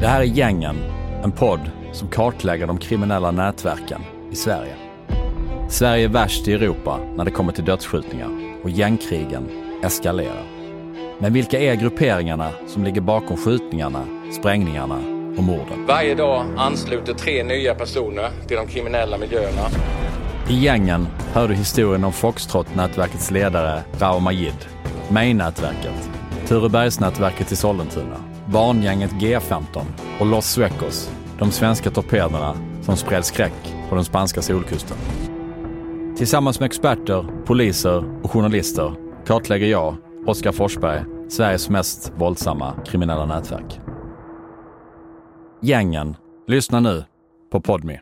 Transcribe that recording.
Det här är Gängen, en podd som kartlägger de kriminella nätverken i Sverige. Sverige är värst i Europa när det kommer till dödsskjutningar och gängkrigen eskalerar. Men vilka är grupperingarna som ligger bakom skjutningarna, sprängningarna och morden? Varje dag ansluter tre nya personer till de kriminella miljöerna. I Gängen hör du historien om Foxtrot-nätverkets ledare Rao Majid, May-nätverket, Turebergsnätverket i Sollentuna, Barngänget G15 och Los Suecos, de svenska torpederna som spred skräck på den spanska solkusten. Tillsammans med experter, poliser och journalister kartlägger jag, Oskar Forsberg, Sveriges mest våldsamma kriminella nätverk. Gängen. Lyssna nu på Podme.